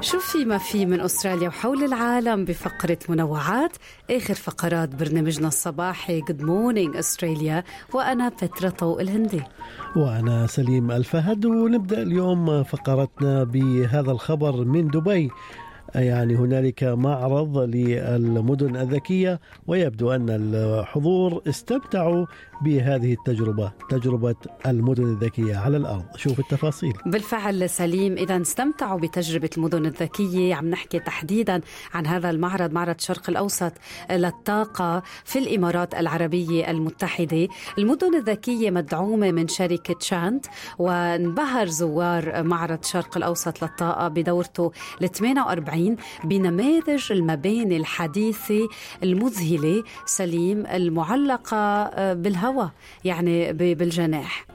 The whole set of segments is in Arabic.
شو في ما في من أستراليا وحول العالم بفقرة منوعات؟ آخر فقرات برنامجنا الصباحي Good Morning أستراليا وأنا بترا طوق الهندي. وأنا سليم ألفهد ونبدأ اليوم فقرتنا بهذا الخبر من دبي. يعني هنالك معرض للمدن الذكية ويبدو أن الحضور استمتعوا بهذه التجربة تجربة المدن الذكية على الأرض. شوف التفاصيل. بالفعل سليم. إذا استمتعوا بتجربة المدن الذكية. عم نحكي تحديدا عن هذا المعرض معرض شرق الأوسط للطاقة في الإمارات العربية المتحدة. المدن الذكية مدعومة من شركة شانت وانبهر زوار معرض شرق الأوسط للطاقة بدورته ل 48 بنماذج المباني الحديثة المذهلة سليم المعلقة بالهواء الهواء يعني بالجناح.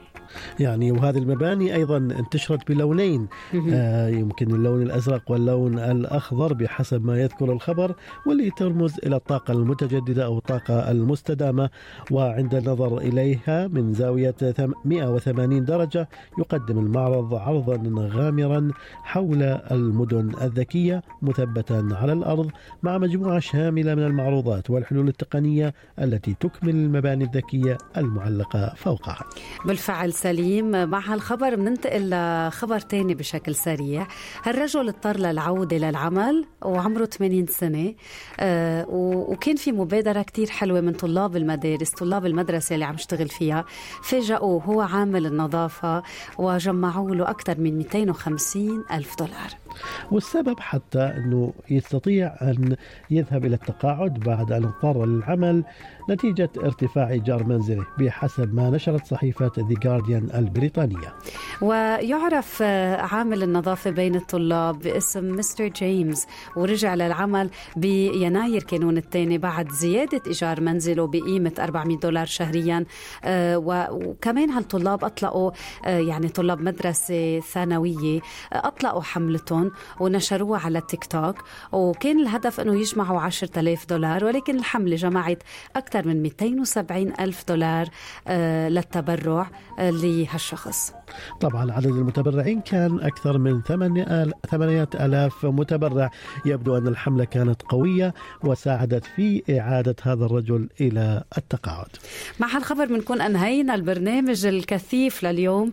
يعني وهذه المباني أيضا انتشرت بلونين. آه يمكن اللون الأزرق واللون الأخضر بحسب ما يذكر الخبر واللي ترمز إلى الطاقة المتجددة أو الطاقة المستدامة. وعند النظر إليها من زاوية 180 درجة يقدم المعرض عرضا غامرا حول المدن الذكية مثبتا على الأرض مع مجموعة شاملة من المعروضات والحلول التقنية التي تكمل المباني الذكية المعلقة فوقها. بالفعل سليم. مع هالخبر بننتقل لخبر تاني بشكل سريع. هالرجل اضطر للعودة للعمل وعمره 80 سنة. آه وكان في مبادرة كتير حلوة من طلاب المدارس طلاب المدرسة اللي عم يشتغل فيها. فاجأوه هو عامل النظافة وجمعوا له أكثر من 250 ألف دولار. والسبب حتى أنه يستطيع أن يذهب إلى التقاعد بعد أن اضطر للعمل نتيجة ارتفاع إيجار منزله بحسب ما نشرت صحيفة ذا جارديان البريطانية. ويعرف عامل النظافة بين الطلاب باسم مستر جيمس ورجع للعمل بيناير كانون الثاني بعد زيادة إيجار منزله بقيمة 400 دولار شهريا. وكمان هالطلاب أطلقوا يعني طلاب مدرسة ثانوية أطلقوا حملتهم ونشروها على التيك توك وكان الهدف أنه يجمعوا 10000 دولار ولكن الحملة جمعت أكثر من 270 ألف دولار للتبرع لهالشخص. طبعا عدد المتبرعين كان أكثر من 8000 متبرع. يبدو أن الحملة كانت قوية وساعدت في إعادة هذا الرجل إلى التقاعد. مع هالخبر بنكون أنهينا البرنامج الكثيف لليوم.